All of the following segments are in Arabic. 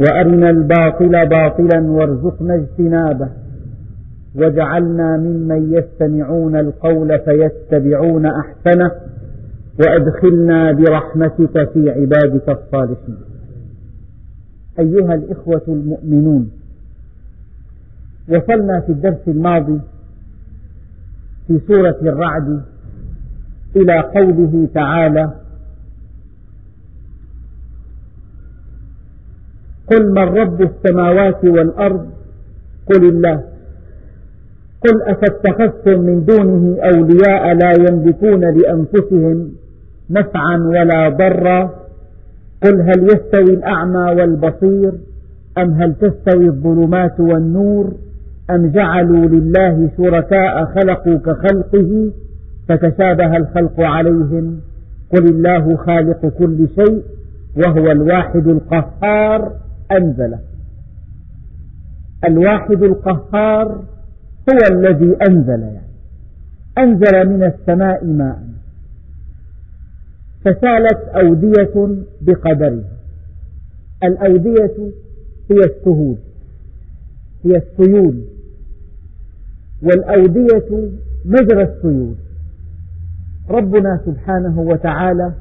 وأرنا الباطل باطلا وارزقنا اجتنابه. واجعلنا ممن يستمعون القول فيتبعون أحسنه وأدخلنا برحمتك في عبادك الصالحين. أيها الإخوة المؤمنون وصلنا في الدرس الماضي في سورة الرعد إلى قوله تعالى قل من رب السماوات والأرض؟ قل الله. قل أفاتخذتم من دونه أولياء لا يملكون لأنفسهم نفعا ولا ضرا. قل هل يستوي الأعمى والبصير؟ أم هل تستوي الظلمات والنور؟ أم جعلوا لله شركاء خلقوا كخلقه فتشابه الخلق عليهم؟ قل الله خالق كل شيء وهو الواحد القهار. أنزل. الواحد القهار هو الذي أنزل يعني. أنزل من السماء ماء. فسالت أودية بقدرها الأودية هي السهول هي السيول. والأودية مجرى السيول. ربنا سبحانه وتعالى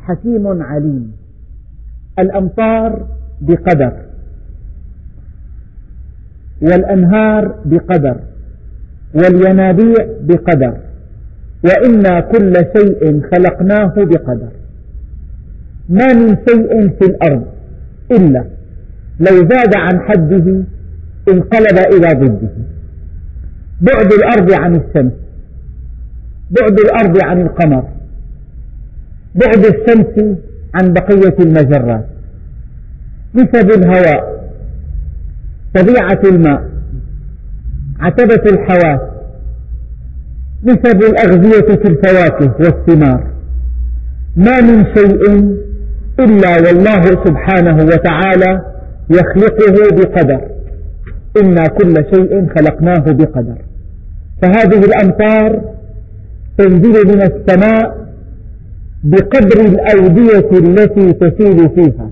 حكيم عليم. الأمطار بقدر. والأنهار بقدر. والينابيع بقدر. وإنا كل شيء خلقناه بقدر. ما من شيء في الأرض إلا لو زاد عن حده انقلب إلى ضده. بعد الأرض عن الشمس. بعد الأرض عن القمر. بعد الشمس عن بقية المجرات. نسب الهواء. طبيعة الماء. عتبة الحواس. نسب الأغذية في الفواكه والثمار. ما من شيء إلا والله سبحانه وتعالى يخلقه بقدر. إنا كل شيء خلقناه بقدر. فهذه الأمطار تنزل من السماء بقدر الأودية التي تسيل فيها.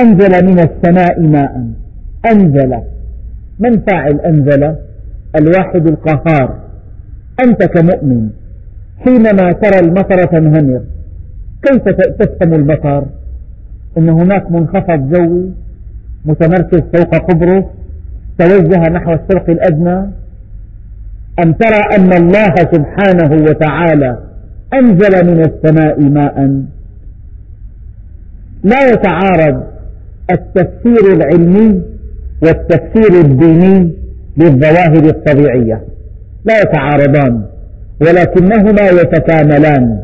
أنزل من السماء ماء. أنزل. من فاعل أنزل؟ الواحد القهار. أنت كمؤمن. حينما ترى المطر تنهمر كيف تفهم المطر؟ أن هناك منخفض جوي متمركز فوق قبرص توجه نحو الشرق الأدنى. أم ترى أن الله سبحانه وتعالى أنزل من السماء ماء؟ لا يتعارض التفسير العلمي والتفسير الديني للظواهر الطبيعية. لا يتعارضان ولكنهما يتكاملان.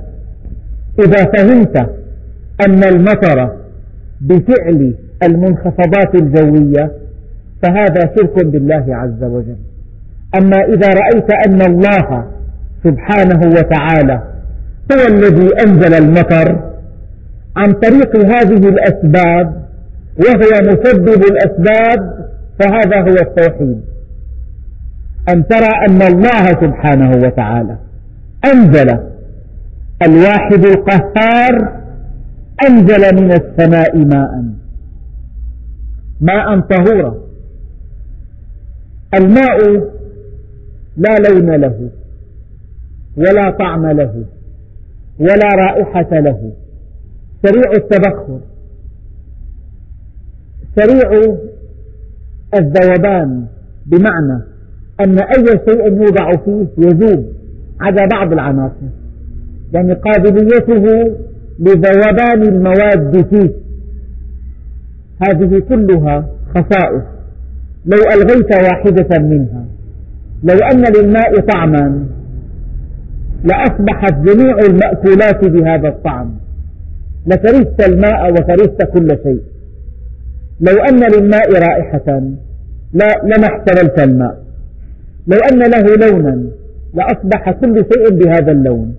إذا فهمت أن المطر بفعل المنخفضات الجوية فهذا شرك بالله عز وجل. أما إذا رأيت أن الله سبحانه وتعالى هو الذي أنزل المطر عن طريق هذه الأسباب وهو مسبب الأسباب فهذا هو التوحيد. أن ترى أن الله سبحانه وتعالى أنزل الواحد القهار أنزل من السماء ماء ماء طهورا. الماء لا لون له ولا طعم له ولا رائحة له. سريع التبخر. سريع الذوبان بمعنى أن أي شيء يوضع فيه يذوب عدا بعض العناصر. يعني قابليته لذوبان المواد فيه. هذه كلها خصائص. لو ألغيت واحدة منها لو أن للماء طعما لأصبحت جميع المأكولات بهذا الطعم. لكرهت الماء وكرهت كل شيء. لو أن للماء رائحة لما احتملت الماء. لو أن له لونا لأصبح كل شيء بهذا اللون.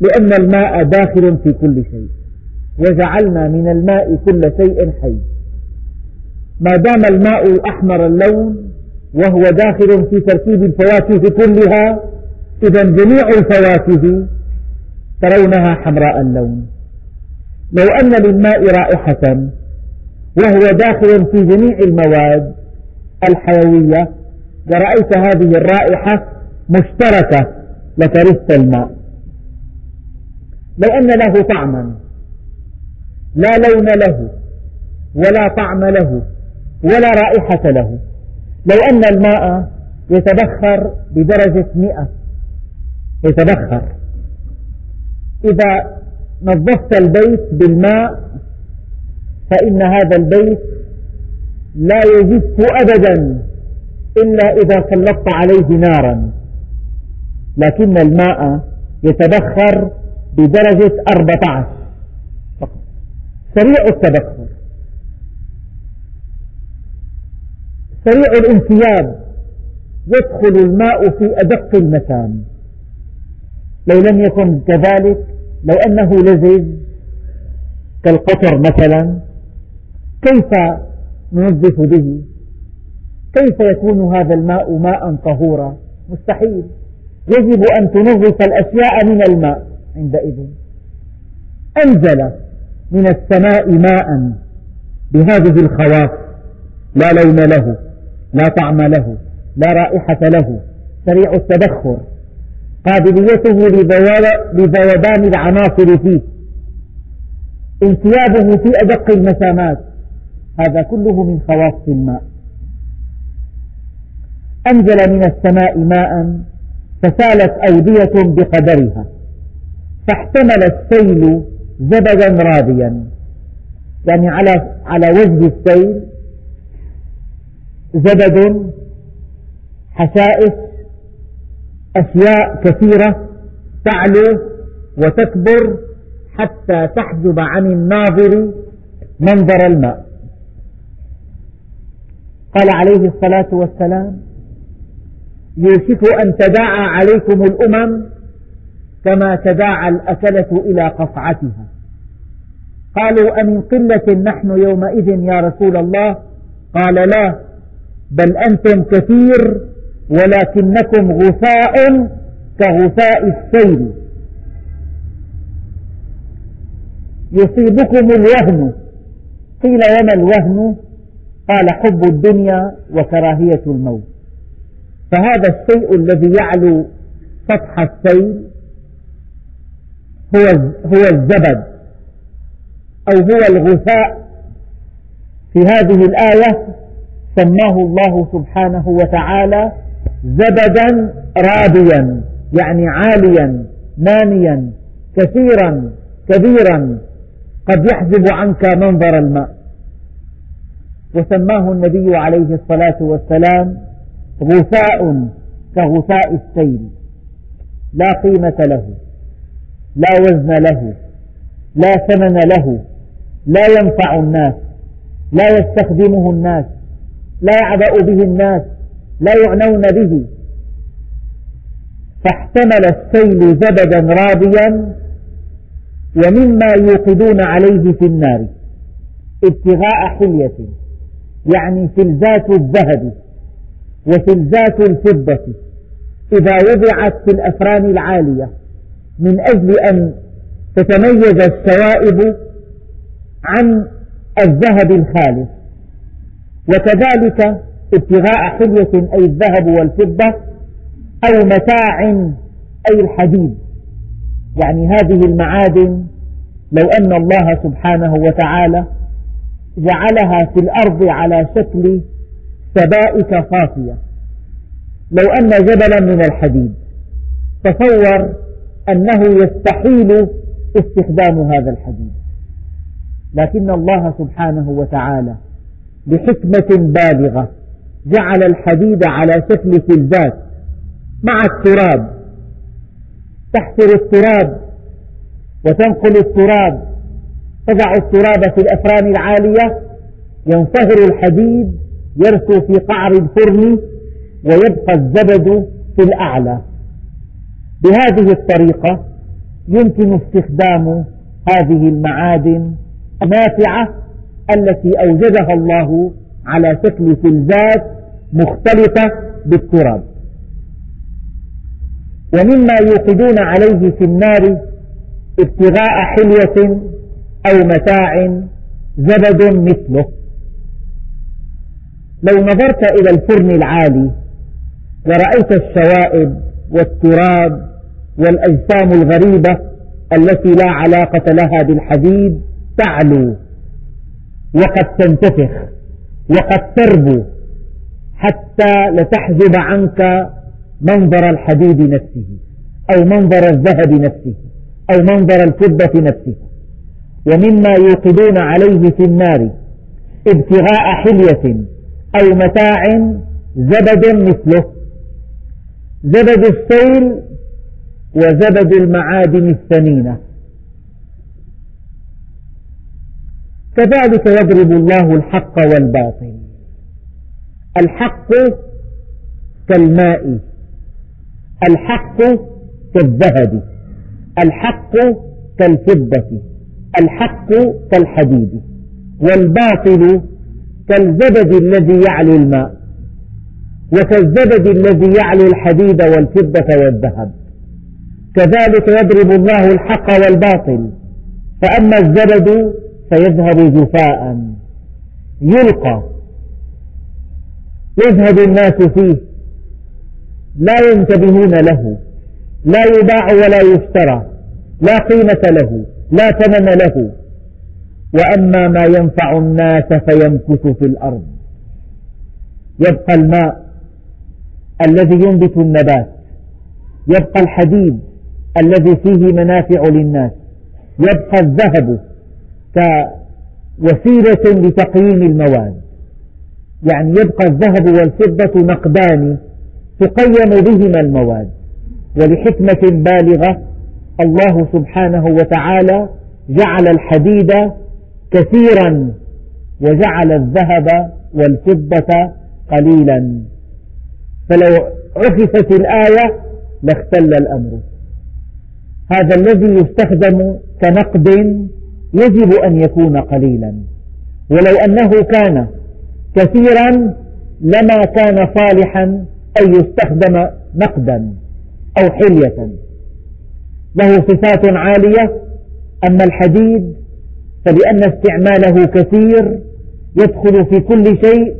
لأن الماء داخل في كل شيء. وجعلنا من الماء كل شيء حي. ما دام الماء أحمر اللون وهو داخل في تركيب الفواكه كلها إذا جميع الفواكه ترونها حمراء اللون. لو أن للماء رائحة وهو داخل في جميع المواد الحيوية ورأيت هذه الرائحة مشتركة لكرهت الماء. لو أن له طعما لا لون له ولا طعم له ولا رائحة له. لو أن الماء يتبخر بدرجة مئة يتبخر. إذا نظفت البيت بالماء فإن هذا البيت لا يجف أبدا إلا إذا سلطت عليه نارا. لكن الماء يتبخر بدرجة 14 فقط. سريع التبخر. سريع الانسياب يدخل الماء في أدق المكان. لو لم يكن كذلك لو أنه لزج كالقطر مثلا كيف ننظف به؟ كيف يكون هذا الماء ماء طهورا؟ مستحيل. يجب أن تنظف الأشياء من الماء عندئذ. أنزل من السماء ماء بهذه الخواص لا لون له لا طعم له لا رائحة له سريع التبخر قابليته لذوبان العناصر فيه. انسيابه في أدق المسامات. هذا كله من خواص الماء. أنزل من السماء ماء فسالت أودية بقدرها فاحتمل السيل زبدا رابيا. يعني على على وجه السيل زبد حشائش أشياء كثيرة تعلو وتكبر حتى تحجب عن الناظر منظر الماء. قال عليه الصلاة والسلام يوشك أن تداعى عليكم الأمم كما تداعى الأكلة إلى قصعتها. قالوا أمن قلة نحن يومئذ يا رسول الله؟ قال لا بل أنتم كثير ولكنكم غثاء كغثاء السيل. يصيبكم الوهن قيل وما الوهن؟ قال حب الدنيا وكراهية الموت. فهذا الشيء الذي يعلو سطح السيل هو هو الزبد أو هو الغثاء. في هذه الآية سماه الله سبحانه وتعالى زبدا رابيا يعني عاليا ناميا كثيرا كبيرا. قد يحجب عنك منظر الماء. وسماه النبي عليه الصلاة والسلام غثاء كغثاء السيل. لا قيمة له لا وزن له لا ثمن له لا ينفع الناس لا يستخدمه الناس لا يعبأ به الناس لا يعنون به. فاحتمل السيل زبدا رابيا ومما يوقدون عليه في النار ابتغاء حلية. يعني فلذات الذهب وفلذات الفضة. إذا وضعت في الأفران العالية من أجل أن تتميز الشوائب عن الذهب الخالص. وكذلك ابتغاء حلية أي الذهب والفضة أو متاع أي الحديد. يعني هذه المعادن لو أن الله سبحانه وتعالى جعلها في الأرض على شكل سبائك صافية. لو أن جبلا من الحديد. تصور أنه يستحيل استخدام هذا الحديد. لكن الله سبحانه وتعالى بحكمة بالغة جعل الحديد على شكل فلذات مع التراب. تحفر التراب وتنقل التراب تضع التراب في الأفران العالية ينصهر الحديد يرسو في قعر الفرن ويبقى الزبد في الأعلى. بهذه الطريقة يمكن استخدام هذه المعادن النافعة التي أوجدها الله على شكل فلزات مختلطة بالتراب. ومما يوقدون عليه في النار ابتغاء حلية أو متاع زبد مثله. لو نظرت إلى الفرن العالي ورأيت الشوائب والتراب والأجسام الغريبة التي لا علاقة لها بالحديد تعلو وقد تنتفخ وقد تربو حتى لتحجب عنك منظر الحديد نفسه أو منظر الذهب نفسه أو منظر الفضة نفسه. ومما يوقدون عليه في النار ابتغاء حلية أو متاع زبد مثله. زبد السيل وزبد المعادن الثمينة. كذلك يضرب الله الحق والباطل. الحق كالماء الحق كالذهب الحق كالفضة. الحق كالحديد والباطل كالزبد الذي يعلو الماء وكالزبد الذي يعلو الحديد والفضة والذهب. كذلك يضرب الله الحق والباطل فأما الزبد فيذهب جفاء. يلقى يذهب الناس فيه لا ينتبهون له لا يباع ولا يشترى لا قيمة له. لا ثمن له. وأما ما ينفع الناس فيمكث في الأرض. يبقى الماء الذي ينبت النبات. يبقى الحديد الذي فيه منافع للناس. يبقى الذهب كوسيلة لتقييم المواد. يعني يبقى الذهب والفضة نقدان تقيم بهما المواد. ولحكمة بالغة الله سبحانه وتعالى جعل الحديد كثيرا وجعل الذهب والفضة قليلا. فلو عكست الآية لاختل الأمر. هذا الذي يستخدم كنقد يجب أن يكون قليلا. ولو أنه كان كثيرا لما كان صالحا أن يستخدم نقدا أو حلية. له صفات عالية. أما الحديد فلأن استعماله كثير يدخل في كل شيء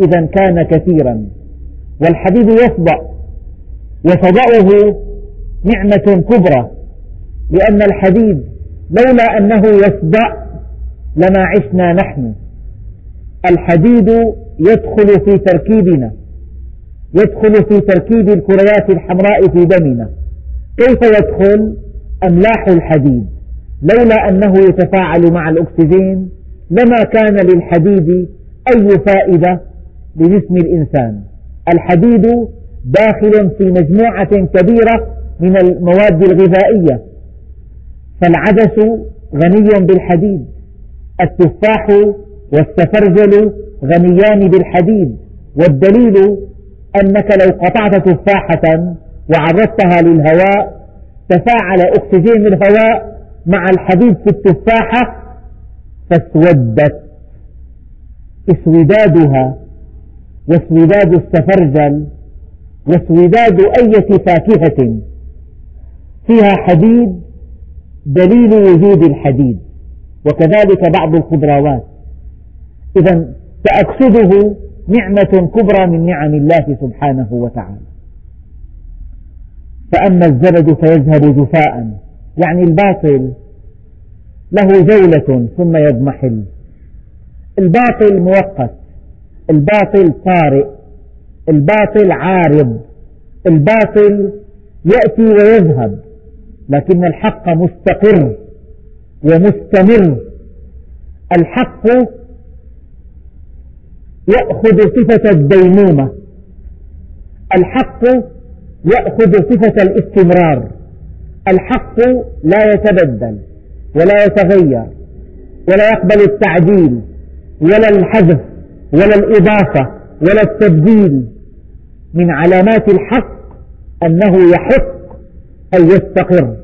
إذا كان كثيرا. والحديد يصدأ وصدأه نعمة كبرى لأن الحديد لولا أنه يصدأ لما عشنا نحن. الحديد يدخل في تركيبنا يدخل في تركيب الكريات الحمراء في دمنا. كيف يدخل أملاح الحديد؟ لولا أنه يتفاعل مع الأكسجين لما كان للحديد أي فائدة لجسم الإنسان. الحديد داخل في مجموعة كبيرة من المواد الغذائية. فالعدس غني بالحديد. التفاح والسفرجل غنيان بالحديد. والدليل أنك لو قطعت تفاحة وعرضتها للهواء تفاعل أكسجين الهواء مع الحديد في التفاحة فاسودت اسودادها واسوداد السفرجل واسوداد أية فاكهة. فيها حديد دليل وجود الحديد وكذلك بعض الخضروات. إذا تأكسده نعمة كبرى من نعم الله سبحانه وتعالى. فأما الزبد فيذهب جفاء. يعني الباطل له جولة ثم يضمحل. الباطل مؤقت الباطل طارئ الباطل عارض الباطل يأتي ويذهب. لكن الحق مستقر ومستمر. الحق يأخذ صفة الديمومة. الحق يأخذ صفة الاستمرار. الحق لا يتبدل ولا يتغير ولا يقبل التعديل ولا الحذف ولا الإضافة ولا التبديل. من علامات الحق أنه يحق أن يستقر.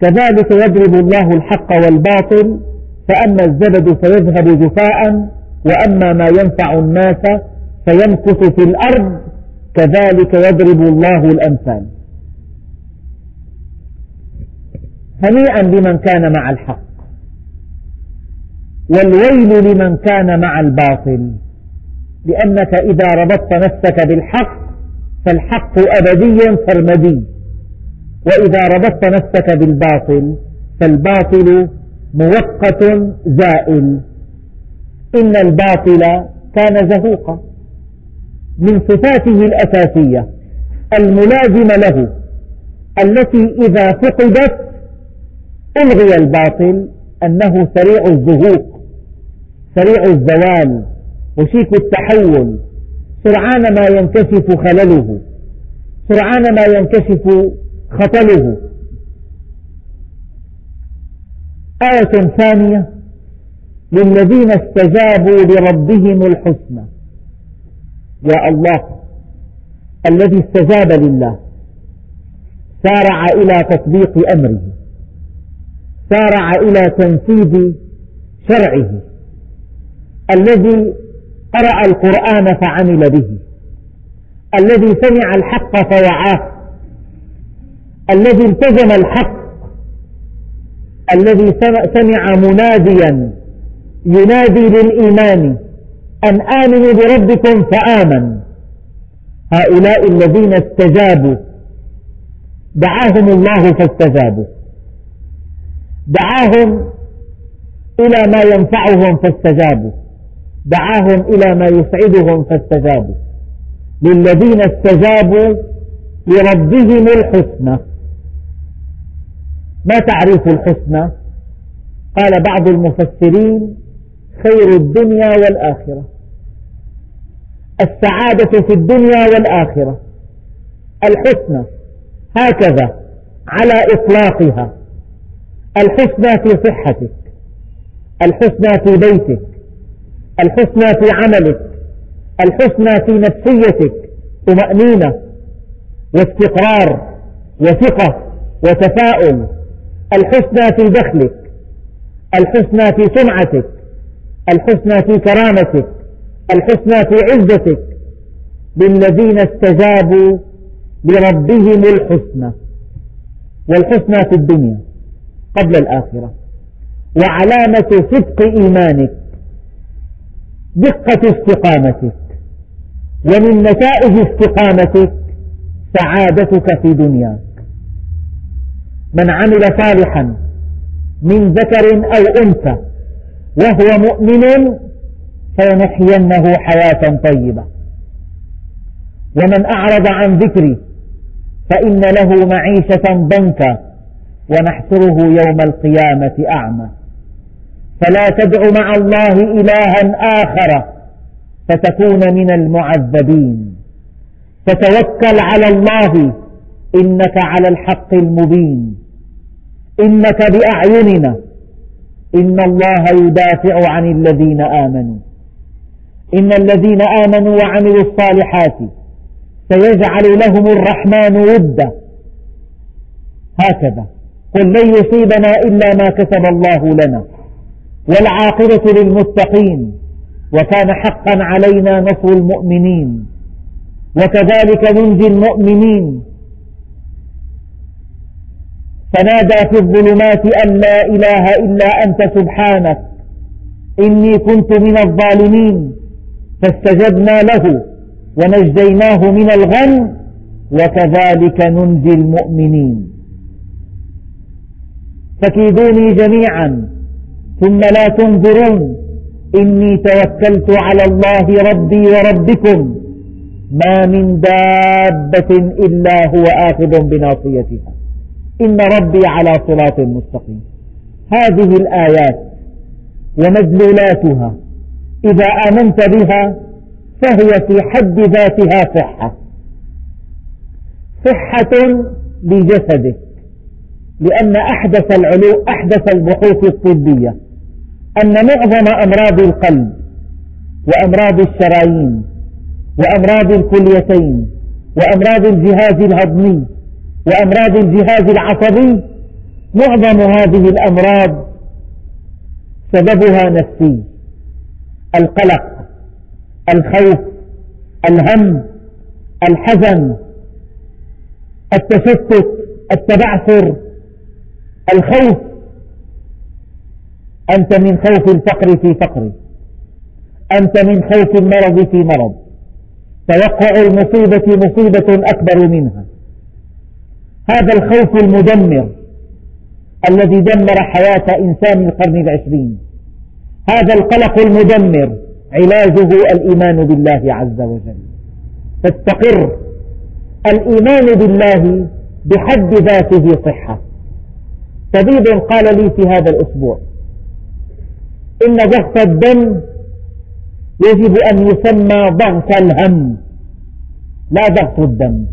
كذلك يضرب الله الحق والباطل فأما الزبد فيذهب جفاء وأما ما ينفع الناس فيمكث في الأرض كذلك يضرب الله الأمثال. هنيئا لمن كان مع الحق. والويل لمن كان مع الباطل. لأنك إذا ربطت نفسك بالحق فالحق أبدي سرمدي وإذا ربطت نفسك بالباطل فالباطل مؤقت زائل. إن الباطل كان زهوقا. من صفاته الأساسية الملازمة له التي إذا فقدت ألغي الباطل أنه سريع الزهوق سريع الزوال وشيك التحول سرعان ما ينكشف خلله سرعان ما ينكشف خطله. آية ثانية للذين استجابوا لربهم الحسنى. يا الله الذي استجاب لله سارع إلى تطبيق أمره سارع إلى تنفيذ شرعه الذي قرأ القرآن فعمل به الذي سمع الحق فوعاه الذي التزم الحق الذي سمع مناديا ينادي للإيمان. أن آمنوا بربكم فآمن. هؤلاء الذين استجابوا. دعاهم الله فاستجابوا. دعاهم إلى ما ينفعهم فاستجابوا. دعاهم إلى ما يسعدهم فاستجابوا. للذين استجابوا لربهم الحسنى. ما تعريف الحسنى؟ قال بعض المفسرين خير الدنيا والآخرة. السعادة في الدنيا والآخرة. الحسنى هكذا على إطلاقها. الحسنى في صحتك. الحسنى في بيتك. الحسنى في عملك. الحسنى في نفسيتك. طمأنينة واستقرار وثقة وتفاؤل. الحسنى في دخلك. الحسنى في سمعتك. الحسنى في كرامتك. الحسنى في عزتك للذين استجابوا لربهم الحسنى والحسنى في الدنيا قبل الآخرة. وعلامة صدق إيمانك دقة استقامتك ومن نتائج استقامتك سعادتك في دنياك. من عمل صالحا من ذكر أو أنثى وهو مؤمن فلنحيينه حياة طيبة. ومن أعرض عن ذكري فإن له معيشة ضنكا ونحشره يوم القيامة أعمى. فلا تدع مع الله إلها آخر فتكون من المعذبين. فتوكل على الله إنك على الحق المبين. إنك بأعيننا. إن الله يدافع عن الذين آمنوا. إن الذين آمنوا وعملوا الصالحات سيجعل لهم الرحمن ودا. هكذا. قل لن يصيبنا إلا ما كتب الله لنا. والعاقبة للمتقين. وكان حقا علينا نصر المؤمنين. وكذلك ننجي المؤمنين. فنادى في الظلمات أن لا إله إلا أنت سبحانك. إني كنت من الظالمين. فاستجبنا له ونجيناه من الغم وكذلك ننجي المؤمنين. فكيدوني جميعا ثم لا تنظرون إني توكلت على الله ربي وربكم ما من دابة إلا هو آخذ بناصيتها. إن ربي على صراط مستقيم. هذه الآيات ومدلولاتها إذا آمنت بها فهي في حد ذاتها صحة. صحة لجسدك لأن أحدث العلو أحدث البحوث الطبية أن معظم أمراض القلب وأمراض الشرايين وأمراض الكليتين وأمراض الجهاز الهضمي وأمراض الجهاز العصبي معظم هذه الأمراض سببها نفسي. القلق الخوف الهم الحزن التشتت التبعثر الخوف. أنت من خوف الفقر في فقر أنت من خوف المرض في مرض. توقع المصيبة مصيبة أكبر منها. هذا الخوف المدمر الذي دمر حياة إنسان القرن العشرين. هذا القلق المدمر علاجه الإيمان بالله عز وجل. تستقر الإيمان بالله بحد ذاته صحة. طبيب قال لي في هذا الأسبوع إن ضغط الدم يجب أن يسمى ضغط الهم لا ضغط الدم.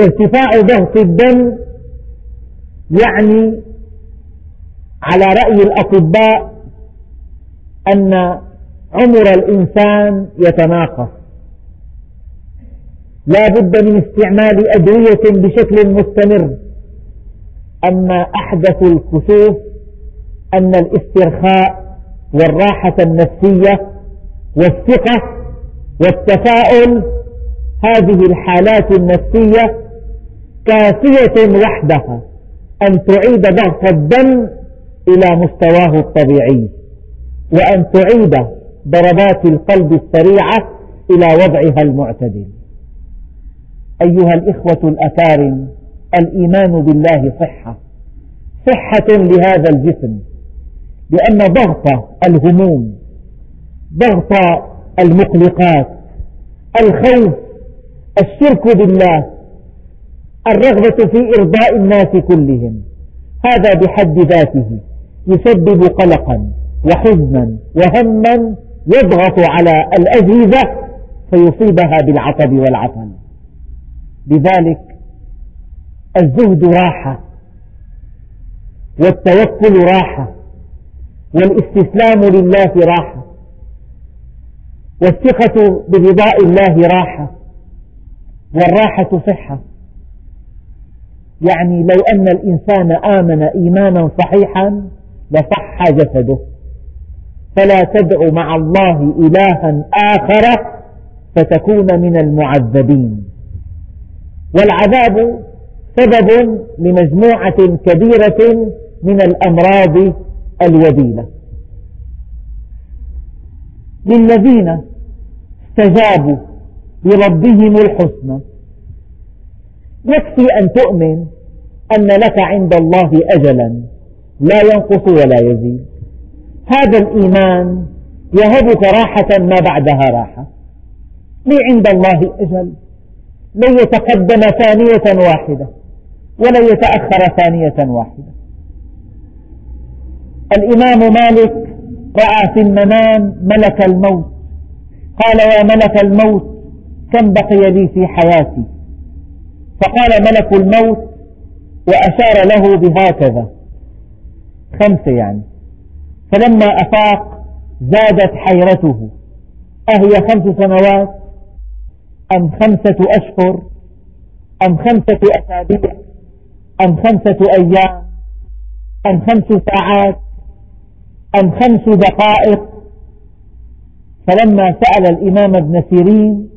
ارتفاع ضغط الدم يعني على رأي الأطباء أن عمر الإنسان يتناقص لا بد من استعمال أدوية بشكل مستمر. أما أحدث الكسوف أن الاسترخاء والراحة النفسية والثقة والتفاؤل هذه الحالات النفسية كافية وحدها أن تعيد ضغط الدم إلى مستواه الطبيعي. وأن تعيد ضربات القلب السريعة إلى وضعها المعتدل. أيها الإخوة الأكارم الإيمان بالله صحة. صحة لهذا الجسم لأن ضغط الهموم ضغط المقلقات الخوف الشرك بالله الرغبة في إرضاء الناس كلهم هذا بحد ذاته يسبب قلقا. وحزنا وهما يضغط على الأجهزة فيصيبها بالعطب والعطل لذلك الزهد راحة والتوكل راحة والإستسلام لله راحة والثقة برضاء الله راحة والراحة صحة. يعني لو أن الإنسان آمن إيمانا صحيحا لصح جسده. فلا تدع مع الله إلها آخر فتكون من المعذبين. والعذاب سبب لمجموعة كبيرة من الأمراض الوبيلة. للذين استجابوا لربهم الحسنى. يكفي أن تؤمن أن لك عند الله أجلا. لا ينقص ولا يزيد. هذا الإيمان يهبك راحة ما بعدها راحة. لي عند الله أجل. لن يتقدم ثانية واحدة ولن يتأخر ثانية واحدة. الإمام مالك رأى في المنام ملك الموت. قال يا ملك الموت كم بقي لي في حياتي؟ فقال ملك الموت وأشار له بهكذا. خمسة يعني. فلما أفاق زادت حيرته. أهي خمس سنوات؟ أم خمسة أشهر؟ أم خمسة أسابيع؟ أم خمسة أيام؟ أم خمس ساعات؟ أم خمس دقائق؟ فلما سأل الإمام ابن سيرين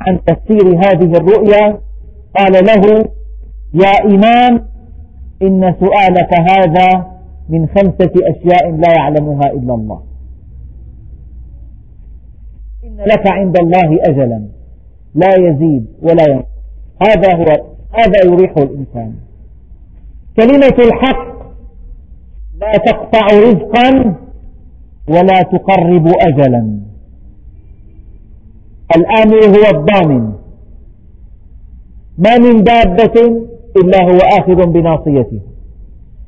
عن تفسير هذه الرؤيا قال له يا إمام إن سؤالك هذا من خمسة أشياء لا يعلمها إلا الله. إن لك عند الله أجلا. لا يزيد ولا ينقص. هذا هو هذا يريح الإنسان. كلمة الحق لا تقطع رزقا ولا تقرب أجلا. الآمر هو الضامن. ما من دابة إلا هو آخذ بناصيته.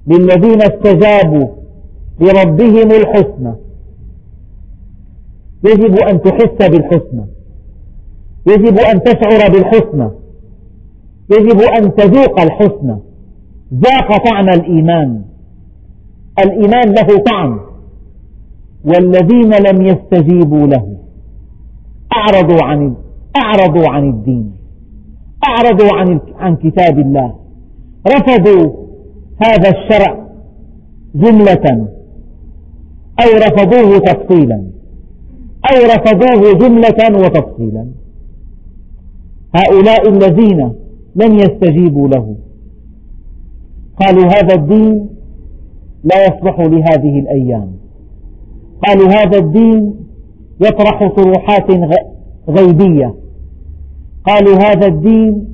للذين استجابوا لربهم الحسنى. يجب أن تحس بالحسنى. يجب أن تشعر بالحسنى. يجب أن تذوق الحسنى. ذاق طعم الإيمان. الإيمان له طعم. والذين لم يستجيبوا له أعرضوا عن أعرضوا عن الدين. أعرضوا عن عن كتاب الله. رفضوا هذا الشرع جملة. أو رفضوه تفصيلا. أو رفضوه جملة وتفصيلا. هؤلاء الذين لم يستجيبوا له. قالوا هذا الدين لا يصلح لهذه الأيام. قالوا هذا الدين يطرح طروحات غيبية. قالوا هذا الدين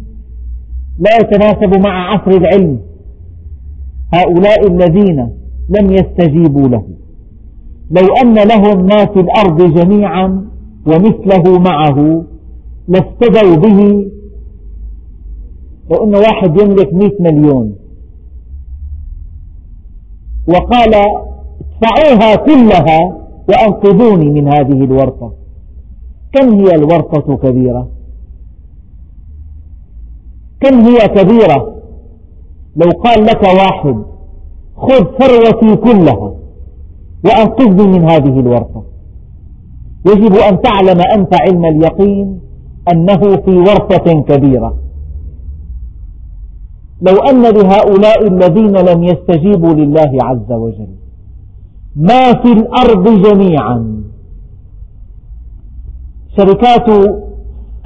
لا يتناسب مع عصر العلم. هؤلاء الذين لم يستجيبوا له. لو أن لهم ما في الأرض جميعا ومثله معه لافتدوا به. لو أن واحد يملك مئة مليون. وقال ادفعوها كلها وأنقذوني من هذه الورطة. كم هي الورطة كبيرة؟ كم هي كبيرة؟ لو قال لك واحد خذ ثروتي كلها وأنقذني من هذه الورطة يجب أن تعلم أنت علم اليقين أنه في ورطة كبيرة. لو أن لهؤلاء الذين لم يستجيبوا لله عز وجل. ما في الأرض جميعا. شركات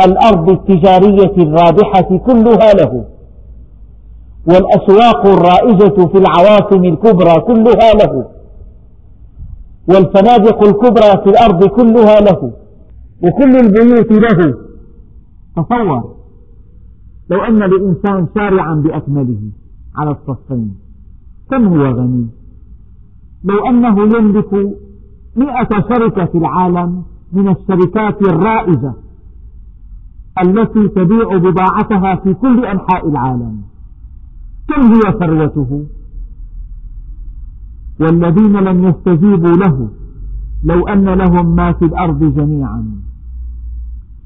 الأرض التجارية الرابحة كلها له. والأسواق الرائجة في العواصم الكبرى كلها له. والفنادق الكبرى في الأرض كلها له. وكل البيوت له. تصور لو أن لإنسان شارعا بأكمله على الصفين كم هو غني؟ لو أنه يملك مئة شركة في العالم من الشركات الرائجة التي تبيع بضاعتها في كل أنحاء العالم. كم هي ثروته؟ والذين لم يستجيبوا له لو أن لهم ما في الأرض جميعا.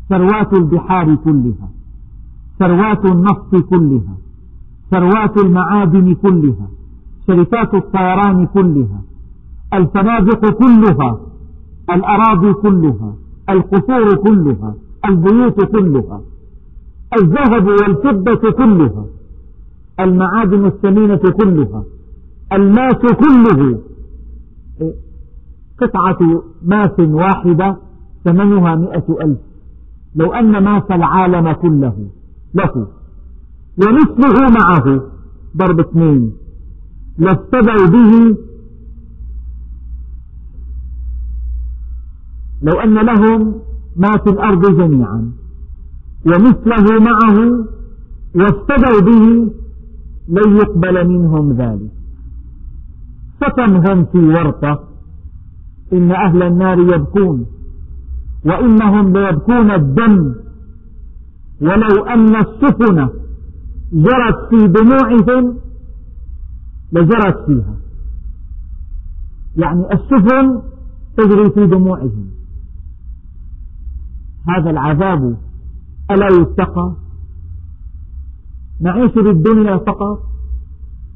ثروات البحار كلها ثروات النفط كلها ثروات المعادن كلها شركات الطيران كلها الفنادق كلها الأراضي كلها القصور كلها البيوت كلها الذهب والفضة كلها. المعادن الثمينة كلها الماس كله. قطعة ماس واحدة ثمنها مئة ألف. لو أن ماس العالم كله له ومثله معه ضرب اثنين. لافتدوا به لو أن لهم ما في الأرض جميعا. ومثله معه وافتدوا به لن يقبل منهم ذلك. فكم هم في ورطة. إن أهل النار يبكون. وإنهم ليبكون الدم. ولو أن السفن جرت في دموعهم لجرت فيها. يعني السفن تجري في دموعهم. هذا العذاب ألا يتقى؟ نعيش بالدنيا فقط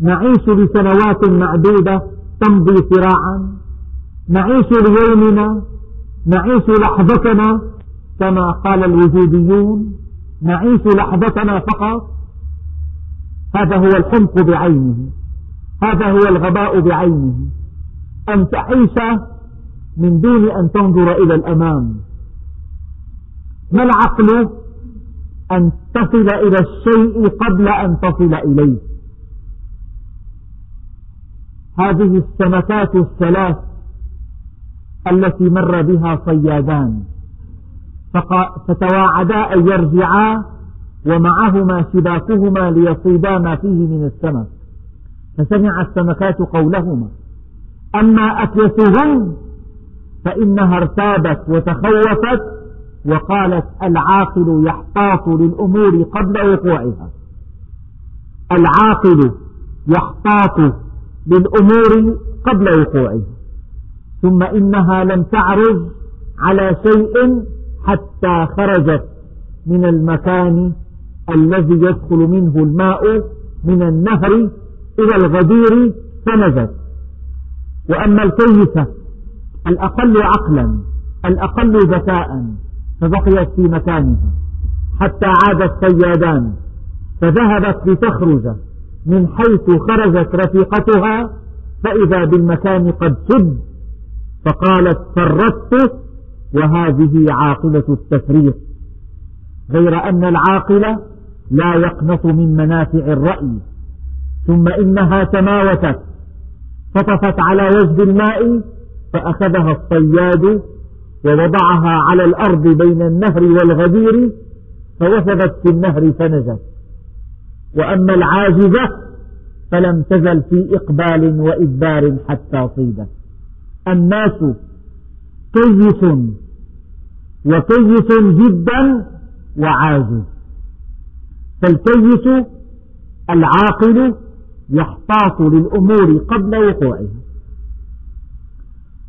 نعيش لسنوات معدودة تمضي صراعا نعيش ليومنا نعيش لحظتنا كما قال الوجوديون نعيش لحظتنا فقط. هذا هو الحمق بعينه هذا هو الغباء بعينه. أن تعيش من دون أن تنظر إلى الأمام. ما العقل؟ أن تصل إلى الشيء قبل أن تصل إليه. هذه السمكات الثلاث التي مر بها صيادان. فتواعدا أن يرجعا ومعهما شباكهما ليصيدا ما فيه من السمك. فسمع السمكات قولهما. أما أكيسهن فإنها ارتابت وتخوفت وقالت العاقل يحتاط للأمور قبل وقوعها. العاقل يحتاط للأمور قبل وقوعها. ثم إنها لم تعرض على شيء حتى خرجت من المكان الذي يدخل منه الماء من النهر إلى الغدير فنزت وأما الكيسة الأقل عقلا الأقل ذكاء فبقيت في مكانها حتى عاد الصيادان فذهبت لتخرج. من حيث خرجت رفيقتها فإذا بالمكان قد سد فقالت فرطت وهذه عاقلة التفريط غير أن العاقل لا يقنط من منافع الرأي ثم إنها تماوتت فطفت على وجه الماء فأخذها الصياد ووضعها على الأرض بين النهر والغدير فوثبت في النهر فنجت وأما العاجزة فلم تزل في إقبال وإدبار حتى صيدت. الناس كيس وكيس جدا وعاجز. فالكيس العاقل يحتاط للأمور قبل وقوعها.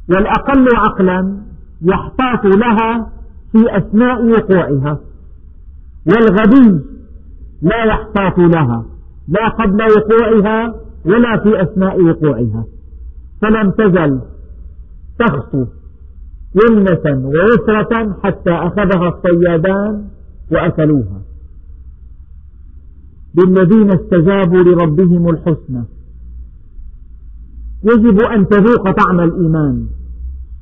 والأقل عقلا يحتاط لها في أثناء وقوعها. والغبي لا يحتاط لها لا قبل وقوعها ولا في أثناء وقوعها. فلم تزل تخطو يمنة ويسرة حتى أخذها الصيادان وأكلوها. للذين استجابوا لربهم الحسنى. يجب أن تذوق طعم الإيمان.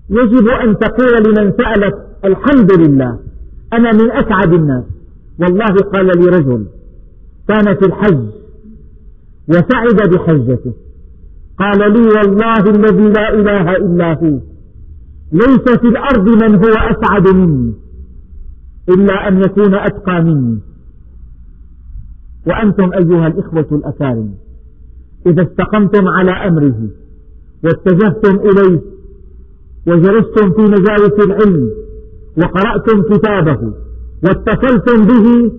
يجب أن تقول لمن سألك الحمد لله أنا من أسعد الناس. والله قال لي رجل كان في الحج وسعد بحجته. قال لي والله الذي لا إله إلا هو ليس في الأرض من هو أسعد مني إلا أن يكون أتقى مني. وأنتم أيها الإخوة الأكارم إذا استقمتم على أمره واتجهتم إليه وجلستم في مجالس العلم وقرأتم كتابه واتصلتم به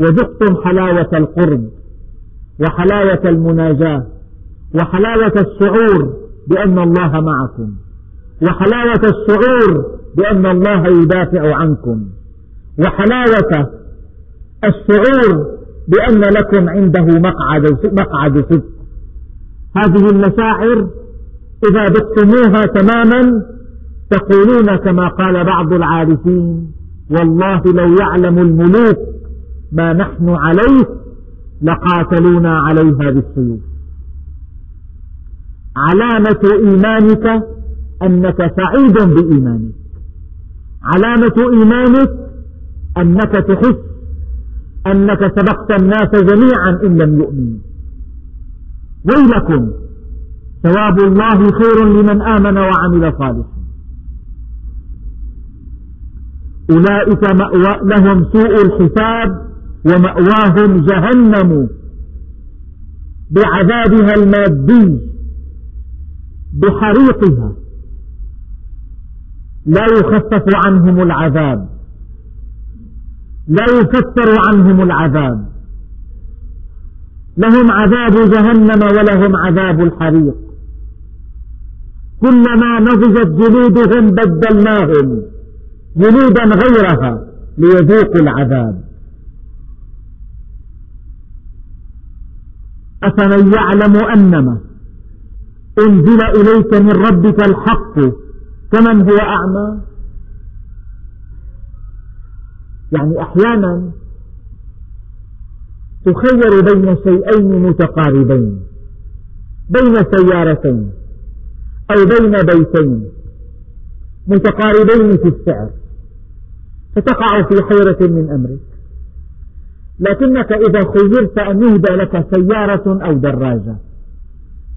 وذقتم حلاوة القرب وحلاوة المناجاة وحلاوة الشعور بأن الله معكم وحلاوة الشعور بأن الله يدافع عنكم وحلاوة الشعور بأن لكم عنده مقعد مقعد صدق. هذه المشاعر إذا ذقتموها تماما تقولون كما قال بعض العارفين والله لو يعلم الملوك ما نحن عليه لقاتلونا عليها بالسيوف. علامة إيمانك أنك سعيد بإيمانك. علامة إيمانك أنك تحس أنك سبقت الناس جميعا إن لم يؤمنوا. ويلكم ثواب الله خير لمن آمن وعمل صالحا. أولئك مأوى لهم سوء الحساب ومأواهم جهنم بعذابها المادي بحريقها. لا يخفف عنهم العذاب. لا يكثر عنهم العذاب. لهم عذاب جهنم ولهم عذاب الحريق. كلما نضجت جلودهم بدلناهم جلودا غيرها ليذوقوا العذاب. أفمن يعلم أنما أنزل إليك من ربك الحق كمن هو أعمى؟ يعني أحيانا تخير بين شيئين متقاربين بين سيارتين. أو بين بيتين متقاربين في السعر فتقع في حيرة من أمرك. لكنك إذا خيرت أن يهدى لك سيارة أو دراجة.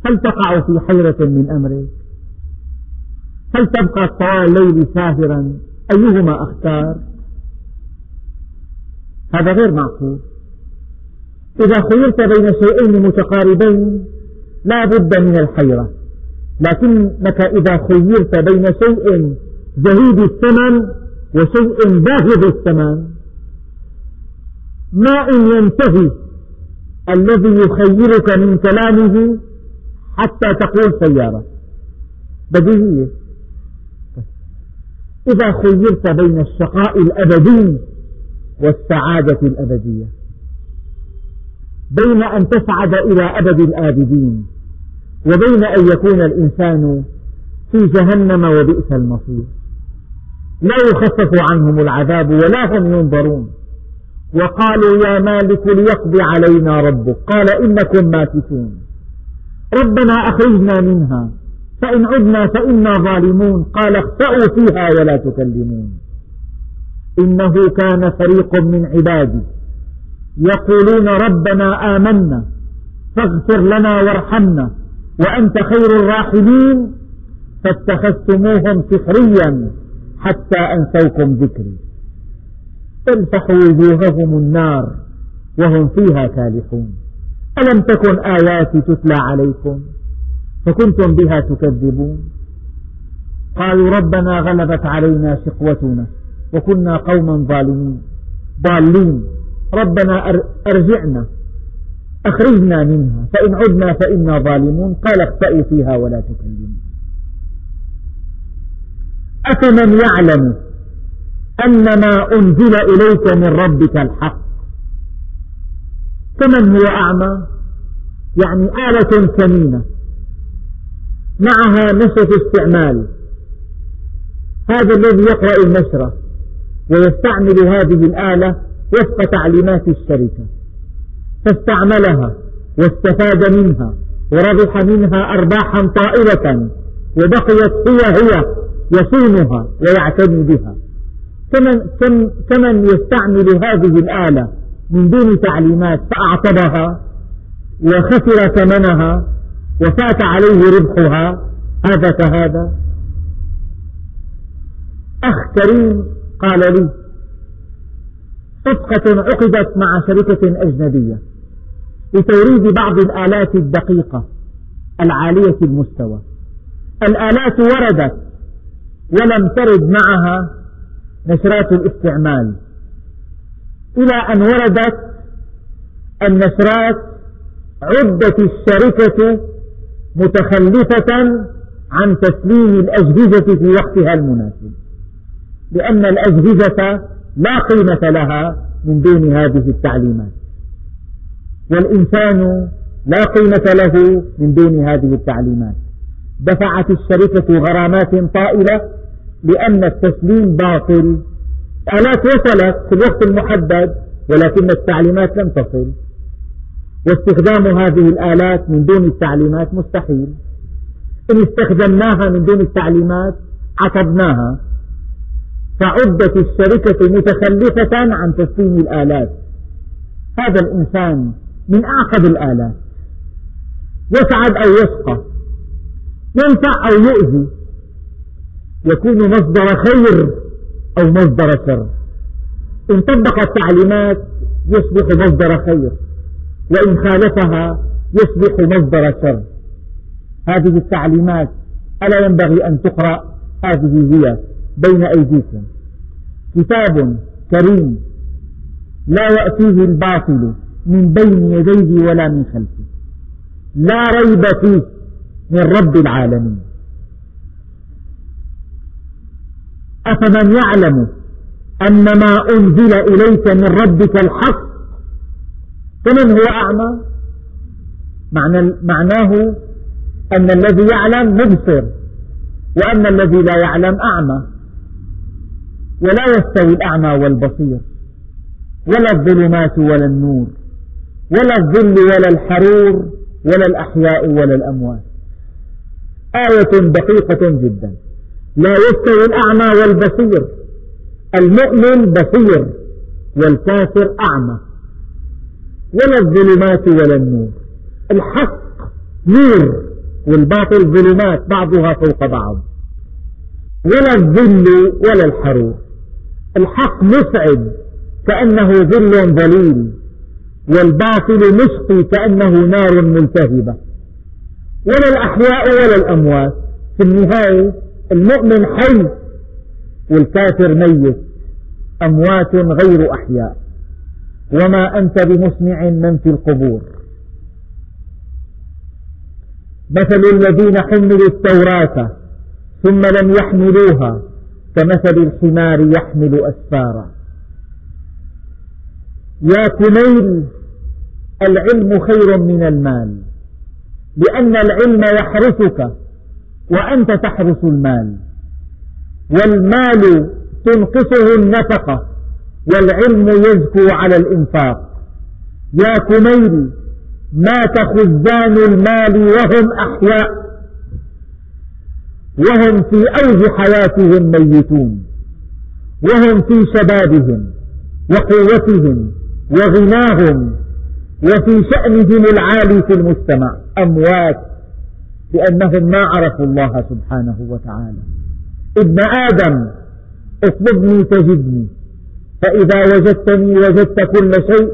هل تقع في حيرة من أمرك؟ هل تبقى طوال الليل ساهرا؟ أيهما أختار؟ هذا غير معقول. إذا خيرت بين شيئين متقاربين لا بد من الحيرة. لكنك إذا خيرت بين شيء زهيد الثمن وشيء باهظ الثمن. ما إن ينتهي الذي يخيرك من كلامه حتى تقول سيارة. بديهية إذا خيرت بين الشقاء الأبدي والسعادة الأبدية. بين أن تسعد إلى أبد الآبدين. وبين أن يكون الإنسان في جهنم وبئس المصير. لا يخفف عنهم العذاب ولا هم ينظرون. وقالوا يا مالك ليقضي علينا ربك. قال إنكم ماكثون ربنا أخرجنا منها. فإن عدنا فإنا ظالمون. قال اخسأوا فيها ولا تكلمون. إنه كان فريق من عبادي. يقولون ربنا آمنا. فاغفر لنا وارحمنا. وأنت خير الراحمين فاتخذتموهم سخريا حتى أنسوكم ذكري. تلفح وجوههم النار وهم فيها كالحون. ألم تكن آياتي تتلى عليكم فكنتم بها تكذبون؟ قالوا ربنا غلبت علينا شقوتنا وكنا قوما ظالمين. ضالين. ربنا أرجعنا. أخرجنا منها فإن عدنا فإنا ظالمون. قال اخسأوا فيها ولا تكلمون أفمن يعلم أن ما أنزل إليك من ربك الحق؟ كمن هو أعمى؟ يعني آلة ثمينة. معها نشرة استعمال. هذا الذي يقرأ النشرة ويستعمل هذه الآلة وفق تعليمات الشركة. فاستعملها واستفاد منها وربح منها أرباحا طائلة وبقيت هي هي يصونها ويعتني بها. كمن, كمن يستعمل هذه الآلة من دون تعليمات فأعطبها وخسر ثمنها وفات عليه ربحها. هذا كهذا. أخ كريم قال لي صفقة عقدت مع شركة أجنبية. لتوريد بعض الآلات الدقيقة العالية المستوى. الآلات وردت ولم ترد معها نشرات الاستعمال. إلى أن وردت النشرات عدت الشركة متخلفة عن تسليم الأجهزة في وقتها المناسب. لأن الأجهزة لا قيمة لها من دون هذه التعليمات. والإنسان لا قيمة له من دون هذه التعليمات. دفعت الشركة غرامات طائلة لأن التسليم باطل. آلات وصلت في الوقت المحدد ولكن التعليمات لم تصل. واستخدام هذه الآلات من دون التعليمات مستحيل. إن استخدمناها من دون التعليمات عطبناها فعدت الشركة متخلفة عن تسليم الآلات. هذا الإنسان من أعقد الآلات يسعد أو يشقى ينفع أو يؤذي. يكون مصدر خير أو مصدر شر. إن طبق التعليمات يصبح مصدر خير. وإن خالفها يصبح مصدر شر. هذه التعليمات ألا ينبغي أن تقرأ هذه هي بين أيديكم. كتاب كريم لا يأتيه الباطل. من بين يديه ولا من خلفه. لا ريب فيه من رب العالمين. أفمن يعلم أن ما أنزل إليك من ربك الحق؟ فمن هو أعمى؟ معناه أن الذي يعلم مبصر وأن الذي لا يعلم أعمى. ولا يستوي الأعمى والبصير ولا الظلمات ولا النور. ولا الظل ولا الحرور ولا الأحياء ولا الأموات. آية دقيقة جدا. لا يستوي الأعمى والبصير. المؤمن بصير والكافر أعمى. ولا الظلمات ولا النور. الحق نور والباطل ظلمات بعضها فوق بعض. ولا الظل ولا الحرور. الحق مسعد كأنه ظل ظليل. والباطل مسقي كأنه نار ملتهبة. ولا الأحياء ولا الأموات. في النهاية المؤمن حي والكافر ميت. أموات غير أحياء. وما أنت بمسمع من في القبور. مثل الذين حملوا التوراة ثم لم يحملوها كمثل الحمار يحمل أسفارا. يا كميل العلم خير من المال. لأن العلم يحرسك وأنت تحرس المال. والمال تنقصه النفقة والعلم يزكو على الإنفاق. يا كميل مات خزان المال وهم أحياء؟ وهم في أوج حياتهم ميتون. وهم في شبابهم وقوتهم وغناهم وفي شأنهم العالي في المجتمع أموات لأنهم ما عرفوا الله سبحانه وتعالى. ابن آدم اطلبني تجدني فإذا وجدتني وجدت كل شيء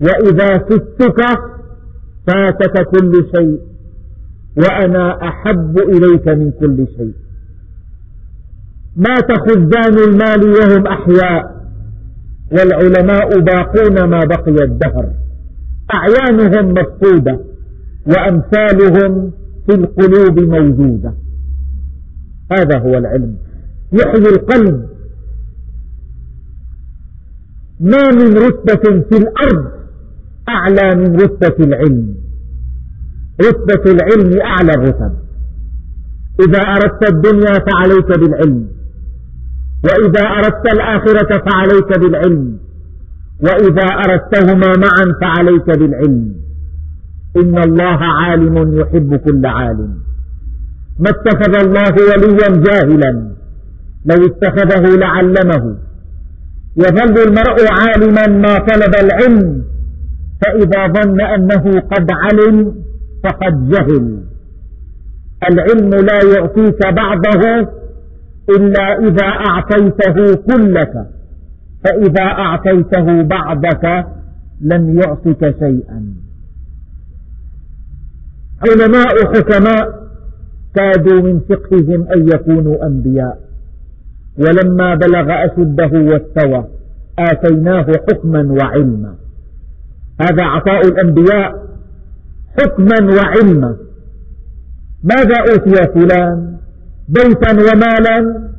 وإذا فتك فاتك كل شيء وأنا أحب إليك من كل شيء. مات خزان المال وهم أحياء والعلماء باقون ما بقي الدهر. أعيانهم مفقودة وأمثالهم في القلوب موجودة. هذا هو العلم. يحيي القلب ما من رتبة في الأرض أعلى من رتبة العلم. رتبة العلم أعلى الرتب. إذا أردت الدنيا فعليك بالعلم وإذا أردت الآخرة فعليك بالعلم. وإذا أردتهما معا فعليك بالعلم. إن الله عالم يحب كل عالم. ما اتخذ الله وليا جاهلا. لو اتخذه لعلمه. يظل المرء عالما ما طلب العلم. فإذا ظن أنه قد علم فقد جهل. العلم لا يعطيك بعضه إلا إذا أعطيته كلك. فإذا أعطيته بعضك لم يعطك شيئا. علماء حكماء كادوا من فقههم أن يكونوا أنبياء. ولما بلغ أشده واستوى آتيناه حكما وعلما. هذا عطاء الأنبياء حكما وعلما. ماذا أوتي فلان؟ بيتا ومالا؟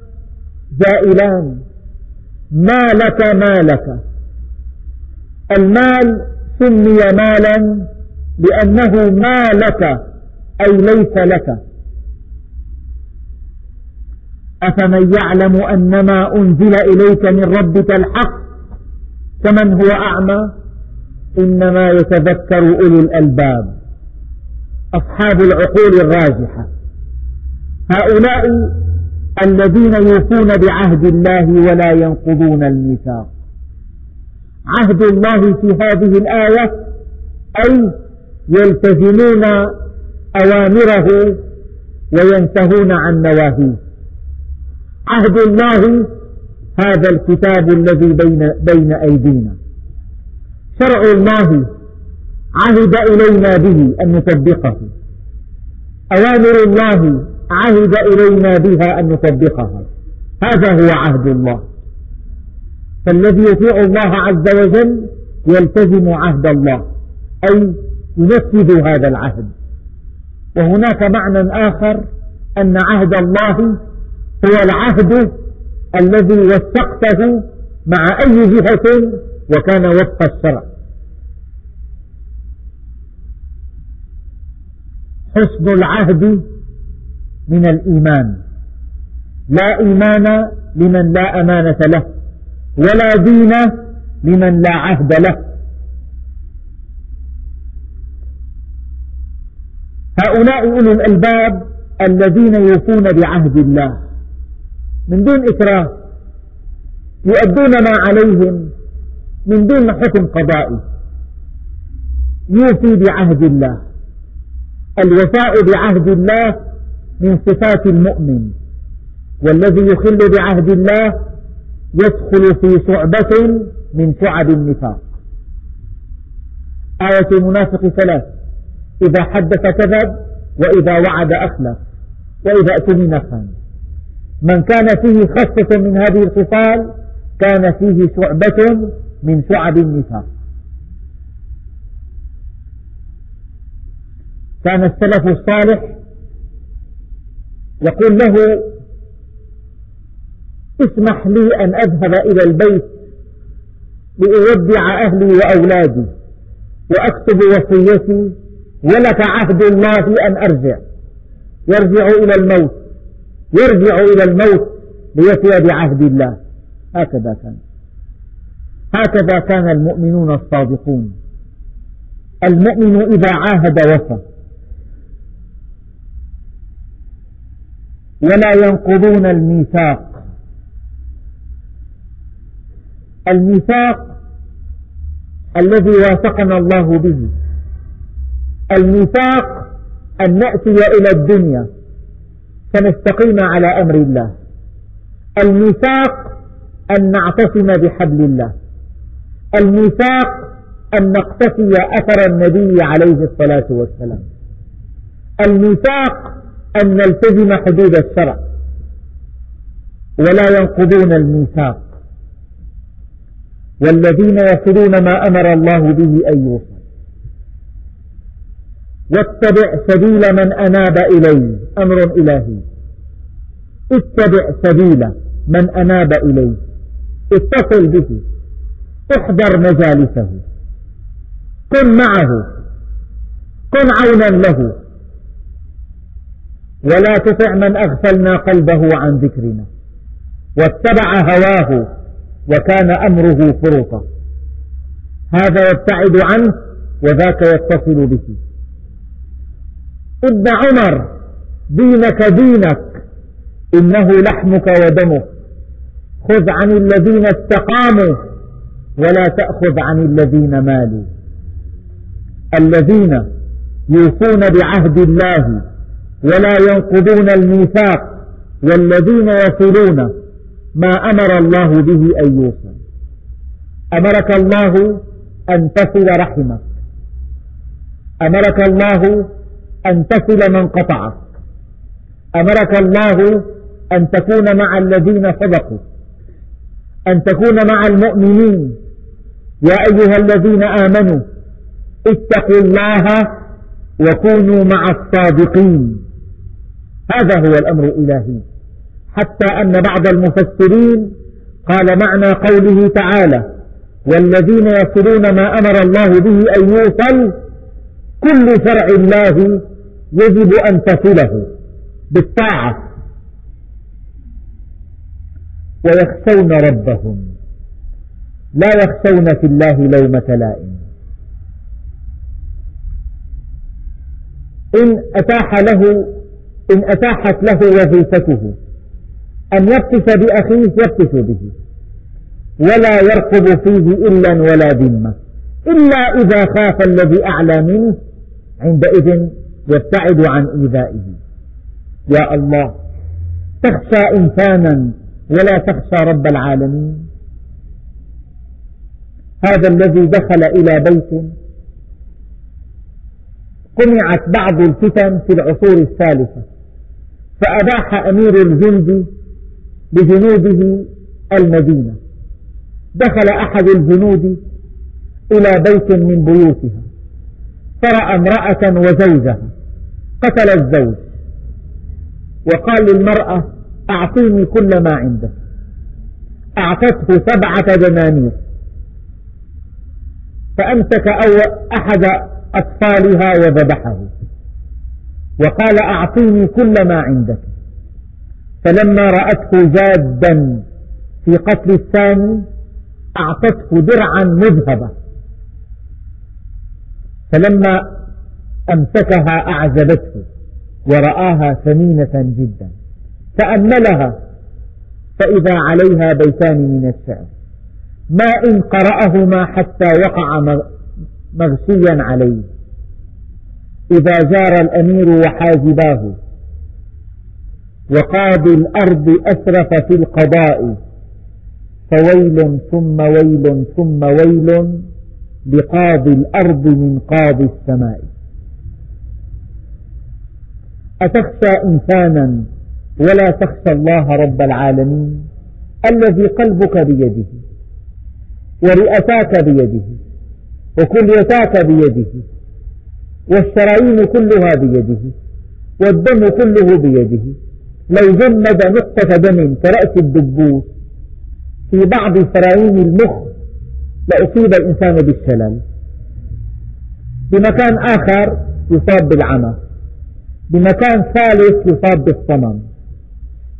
زائلان ما لك ما لك المال سمي مالا لأنه ما لك أي ليس لك. أفمن يعلم أن ما أنزل إليك من ربك الحق كمن هو أعمى؟ إنما يتذكر أولو الألباب. أصحاب العقول الراجحة. هؤلاء الذين يوفون بعهد الله ولا ينقضون الميثاق. عهد الله في هذه الآية أي يلتزمون أوامره وينتهون عن نواهيه. عهد الله هذا الكتاب الذي بين, بين أيدينا. شرع الله عهد إلينا به أن نطبقه أوامر الله عهد إلينا بها أن نطبقها هذا هو عهد الله. فالذي يطيع الله عز وجل يلتزم عهد الله أي ينفذ هذا العهد. وهناك معنى آخر أن عهد الله هو العهد الذي وثقته مع أي جهة وكان وفق الشرع. حسن العهد من الإيمان. لا إيمان لمن لا أمانة له ولا دين لمن لا عهد له. هؤلاء أولو الألباب الذين يوفون بعهد الله. من دون إكراه يؤدون ما عليهم من دون حكم قضائي يوفي بعهد الله. الوفاء بعهد الله من صفات المؤمن والذي يخل بعهد الله يدخل في شعبة من شعب النفاق. آية المنافق ثلاث إذا حدث كذب وإذا وعد أخلف وإذا اؤتمن خان من كان فيه خصة من هذه الخصال كان فيه شعبة من شعب النفاق. كان السلف الصالح يقول له اسمح لي أن أذهب إلى البيت لأودع أهلي وأولادي وأكتب وصيتي ولك عهد الله أن أرجع. يرجع إلى الموت يرجع إلى الموت ليفي بعهد الله. هكذا كان. هكذا كان المؤمنون الصادقون. المؤمن إذا عاهد وفى. ولا ينقضون الميثاق. الميثاق الذي واثقنا الله به. الميثاق أن نأتي إلى الدنيا فنستقيم على أمر الله. الميثاق أن نعتصم بحبل الله. الميثاق أن نقتفي أثر النبي عليه الصلاة والسلام. الميثاق أن نلتزم حدود الشرع ولا ينقضون الميثاق. والذين يصلون ما أمر الله به أن يوصل واتبع سبيل من أناب إليه أمر إلهي. اتبع سبيل من أناب إليه. اتصل به. احضر مجالسه. كن معه. كن عونا له. ولا تطع من أغفلنا قلبه عن ذكرنا. واتبع هواه وكان أمره فرطا هذا يبتعد عنه وذاك يتصل به. ابن عمر دينك دينك إنه لحمك ودمك. خذ عن الذين استقاموا ولا تأخذ عن الذين مالوا. الذين يوفون بعهد الله ولا ينقضون الميثاق والذين يصلون ما أمر الله به أن يوصل. أمرك الله أن تصل رحمك. أمرك الله أن تصل من قطعك. أمرك الله أن تكون مع الذين صدقوا. أن تكون مع المؤمنين. يا أيها الذين آمنوا اتقوا الله وكونوا مع الصادقين. هذا هو الأمر الإلهي. حتى أن بعض المفسرين قال معنى قوله تعالى والذين يصلون ما أمر الله به أن يوصل كل شرع الله يجب أن تصله بالطاعة. ويخشون ربهم. لا يخشون في الله لومة لائم إن أتاح له إن أتاحت له وظيفته أن يبتس بأخيه يبتس به ولا يرقب فيه إلا ولا ذمة إلا إذا خاف الذي أعلى منه عندئذ يبتعد عن إيذائه. يا الله تخشى إنسانا ولا تخشى رب العالمين. هذا الذي دخل إلى بيت قمعت بعض الفتن في العصور الثالثة فأباح أمير الجند بجنوده المدينة. دخل أحد الجنود إلى بيت من بيوتها فرأى امرأة وزوجها قتل الزوج وقال للمرأة أعطيني كل ما عندك. أعطته سبعة دنانير. فأمسك أحد أطفالها وذبحه. وقال أعطيني كل ما عندك. فلما رأته جادا في قتل الثاني أعطته درعا مذهبة فلما أمسكها أعجبته ورآها ثمينة جدا. تأملها فإذا عليها بيتان من الشعر. ما إن قرأهما حتى وقع مغشيا عليه. إذا جار الأمير وحاجباه وقاضي الأرض أسرف في القضاء فويل ثم ويل ثم ويل لقاضي الأرض من قاضي السماء. أتخشى إنسانا ولا تخشى الله رب العالمين الذي قلبك بيده ورئتاك بيده. وكليتاك بيده والشرايين كلها بيده والدم كله بيده. لو جمد نقطة دم كرأس الدبوس في بعض شرايين المخ لأصيب الإنسان بالشلل بمكان آخر يصاب بالعمى بمكان ثالث يصاب بالصمم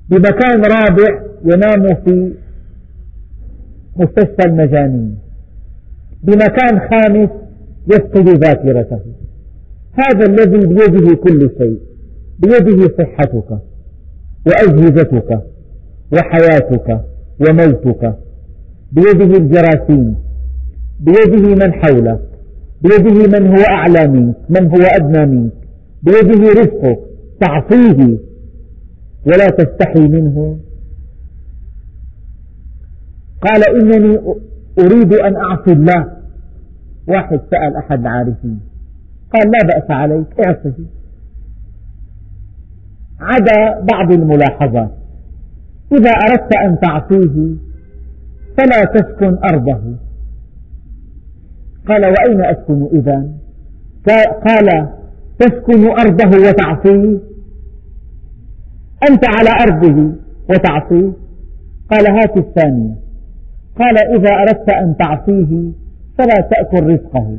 بمكان رابع ينام في مستشفى المجانين. بمكان خامس يفقد ذاكرته. هذا الذي بيده كل شيء بيده صحتك وأجهزتك وحياتك وموتك بيده الجراثيم بيده من حولك بيده من هو أعلى منك من هو أدنى منك بيده رزقك تعصيه ولا تستحي منه. قال إنني أريد أن أعصي الله. واحد سأل أحد العارفين. قال لا بأس عليك اعصه عدا بعض الملاحظات. إذا أردت أن تعصيه فلا تسكن أرضه. قال وأين أسكن إذا؟ قال تسكن أرضه وتعصيه. أنت على أرضه وتعصيه. قال هات الثانية. قال إذا أردت أن تعصيه فلا تأكل رزقه.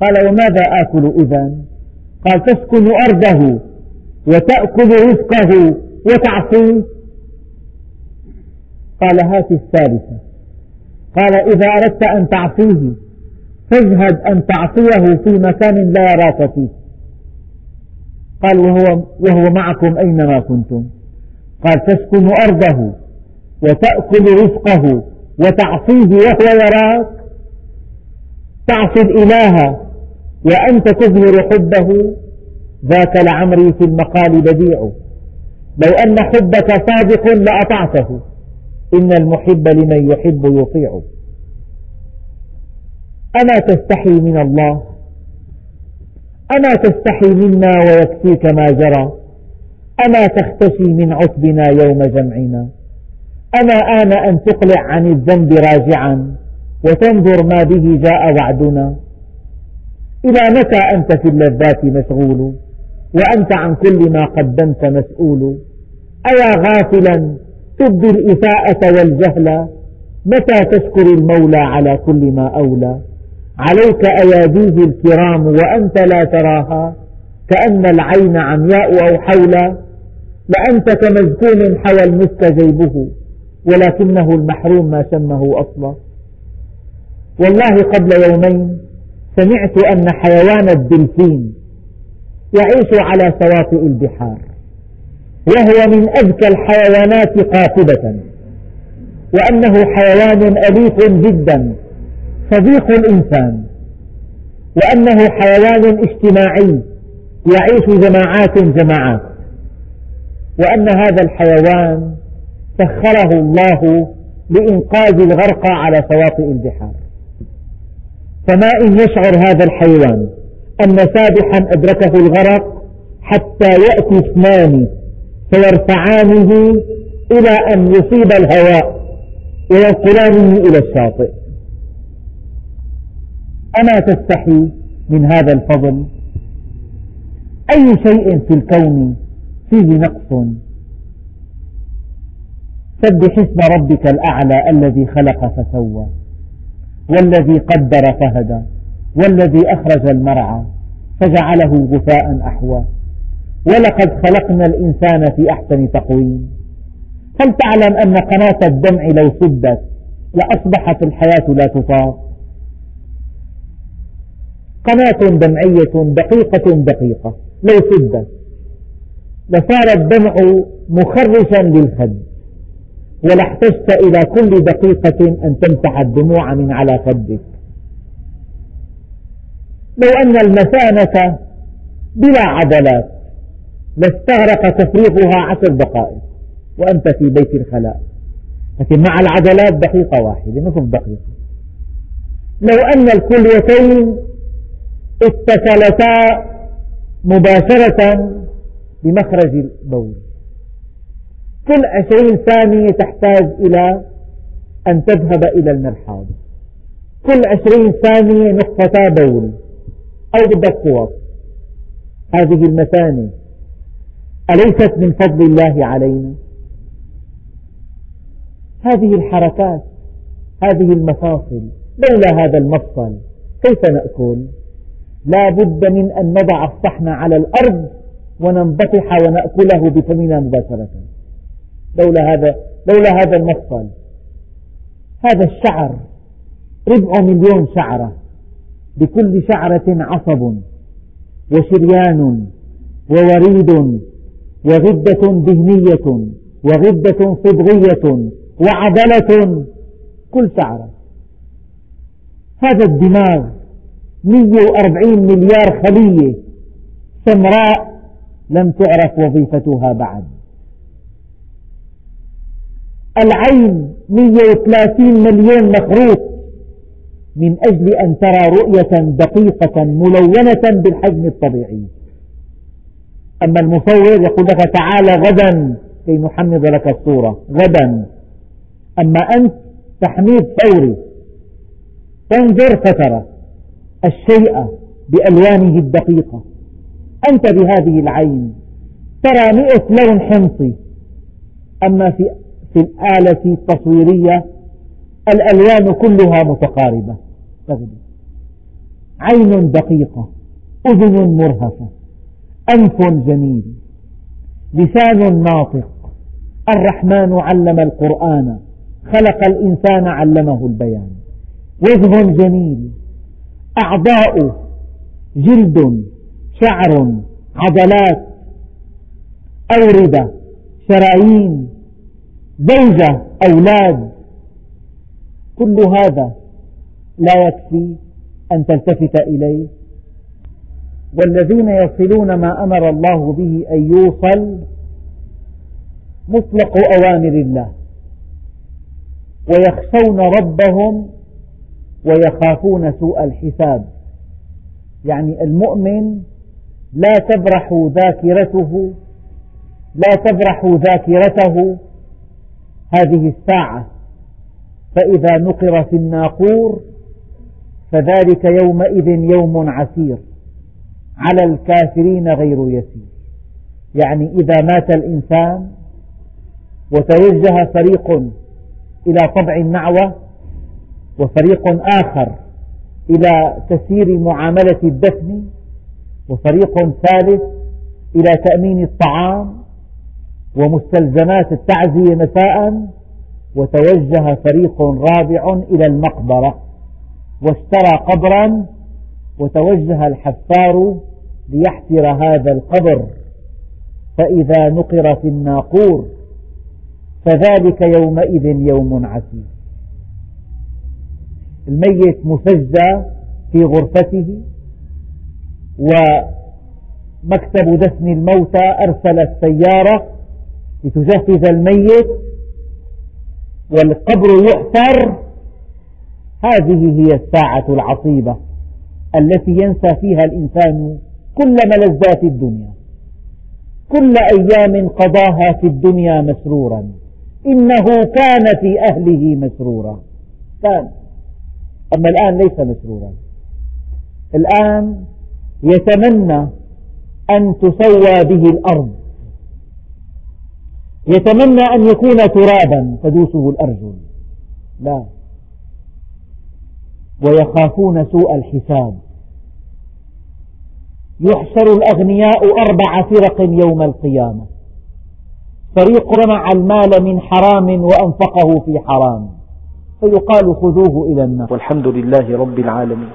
قال وماذا آكل إذا؟ قال تسكن أرضه وتأكل رزقه وتعصيه. قال هات الثالثة. قال إذا أردت أن تعصيه فاجهد أن تعصيه في مكان لا يراك فيه. قال وهو, وهو معكم أينما كنتم. قال تسكن أرضه وتأكل رزقه وتعصيه وهو يراك. تعصي الإله وأنت تظهر حبه. ذاك لعمري في المقال بديع. لو أن حبك صادق لأطعته. إن المحب لمن يحب يطيع. أما تستحي من الله. أما تستحي منا ويكفيك ما جرى. أما تختشي من عتبنا يوم جمعنا. أما آن أن تقلع عن الذنب راجعا وتنظر ما به جاء وعدنا. إلى متى أنت في اللذات مشغول؟ وأنت عن كل ما قدمت مسؤول؟ أيا غافلا تبدي الإساءة والجهل؟ متى تشكر المولى على كل ما أولى؟ عليك أياديه الكرام وأنت لا تراها؟ كأن العين عمياء أو حولا؟ لأنت كمزكون حوى المسك جيبه. ولكنه المحروم ما شمه أصلا. والله قبل يومين سمعت أن حيوان الدلفين يعيش على شواطئ البحار وهو من أذكى الحيوانات قاطبة وأنه حيوان أليف جدا صديق الإنسان وأنه حيوان اجتماعي يعيش جماعات جماعات وأن هذا الحيوان سخره الله لإنقاذ الغرقى على شواطئ البحار. فما إن يشعر هذا الحيوان أن سابحا أدركه الغرق حتى يأتي اثنان فيرفعانه إلى أن يصيب الهواء وينقلانه إلى الشاطئ. أما تستحي من هذا الفضل؟ أي شيء في الكون فيه نقص؟ سبح اسم ربك الأعلى الذي خلق فسوى والذي قدر فهدى والذي أخرج المرعى فجعله غثاء أحوى. ولقد خلقنا الإنسان في أحسن تقويم. هل تعلم أن قناة الدمع لو سدت لأصبحت الحياة لا تطاق. قناة دمعية دقيقة دقيقة لو سدت لصار الدمع مخرشا للخد. ولاحتجت إلى كل دقيقة أن تمسح الدموع من على خدك لو أن المثانة بلا عضلات لاستغرق تفريغها عشر دقائق وأنت في بيت الخلاء. لكن مع العضلات دقيقة واحدة نصف دقيقة. لو أن الكليتين اتصلتا مباشرة بمخرج البول. كل عشرين ثانية تحتاج إلى أن تذهب إلى المرحاض. كل عشرين ثانية نقطتا بول أو بدك هذه المثانة أليست من فضل الله علينا؟ هذه لا بد من أن نضع الصحن على الأرض وننبطح ونأكله بفمنا مباشرة. لولا هذا, لولا هذا المفصل. هذا الشعر ربع مليون شعرة. بكل شعرة عصب وشريان ووريد وغدة دهنية وغدة صبغية وعضلة. كل شعرة. هذا الدماغ 140 مليار خلية سمراء لم تعرف وظيفتها بعد. العين 130 مليون مخروط. من أجل أن ترى رؤية دقيقة ملونة بالحجم الطبيعي. أما المصور يقول لك تعال غدا كي نحمض لك الصورة غدا. أما أنت تحميض فوري. تنظر فترى الشيء بألوانه الدقيقة. أنت بهذه العين ترى مئة لون حمصي. أما في, في الآلة التصويرية الألوان كلها متقاربة. عين دقيقة أذن مرهفة أنف جميل لسان ناطق. الرحمن علم القرآن خلق الإنسان علمه البيان. وجه جميل أعضاء جلد شعر عضلات أوردة شرايين زوجة أولاد. كل هذا لا يكفي أن تلتفت إليه. والذين يصلون ما أمر الله به أن يوصل مطلق أوامر الله. ويخشون ربهم ويخافون سوء الحساب. يعني المؤمن لا تبرح ذاكرته لا تبرح ذاكرته هذه الساعة فإذا نقر في الناقور فذلك يومئذ يوم عسير. على الكافرين غير يسير. يعني إذا مات الإنسان وتوجه فريق إلى طبع النعوة وفريق آخر إلى تسيير معاملة الدفن وفريق ثالث إلى تأمين الطعام ومستلزمات التعزية مساء وتوجه فريق رابع إلى المقبرة واشترى قبرا وتوجه الحفار ليحفر هذا القبر. فإذا نقر في الناقور فذلك يومئذ يوم عسير. الميت مسجى في غرفته ومكتب دفن الموتى أرسل السيارة لتجهز الميت والقبر يحفر هذه هي الساعة العصيبة التي ينسى فيها الإنسان كل ملذات الدنيا. كل أيام قضاها في الدنيا مسرورا. إنه كان في أهله مسرورا. كان. أما الآن ليس مسرورا. الآن يتمنى أن تسوى به الأرض. يتمنى أن يكون ترابا تدوسه الأرجل. لا. ويخافون سوء الحساب. يحشر الأغنياء أربع فرق يوم القيامة. فريق جمع المال من حرام وأنفقه في حرام. فيقال خذوه إلى النار. والحمد لله رب العالمين.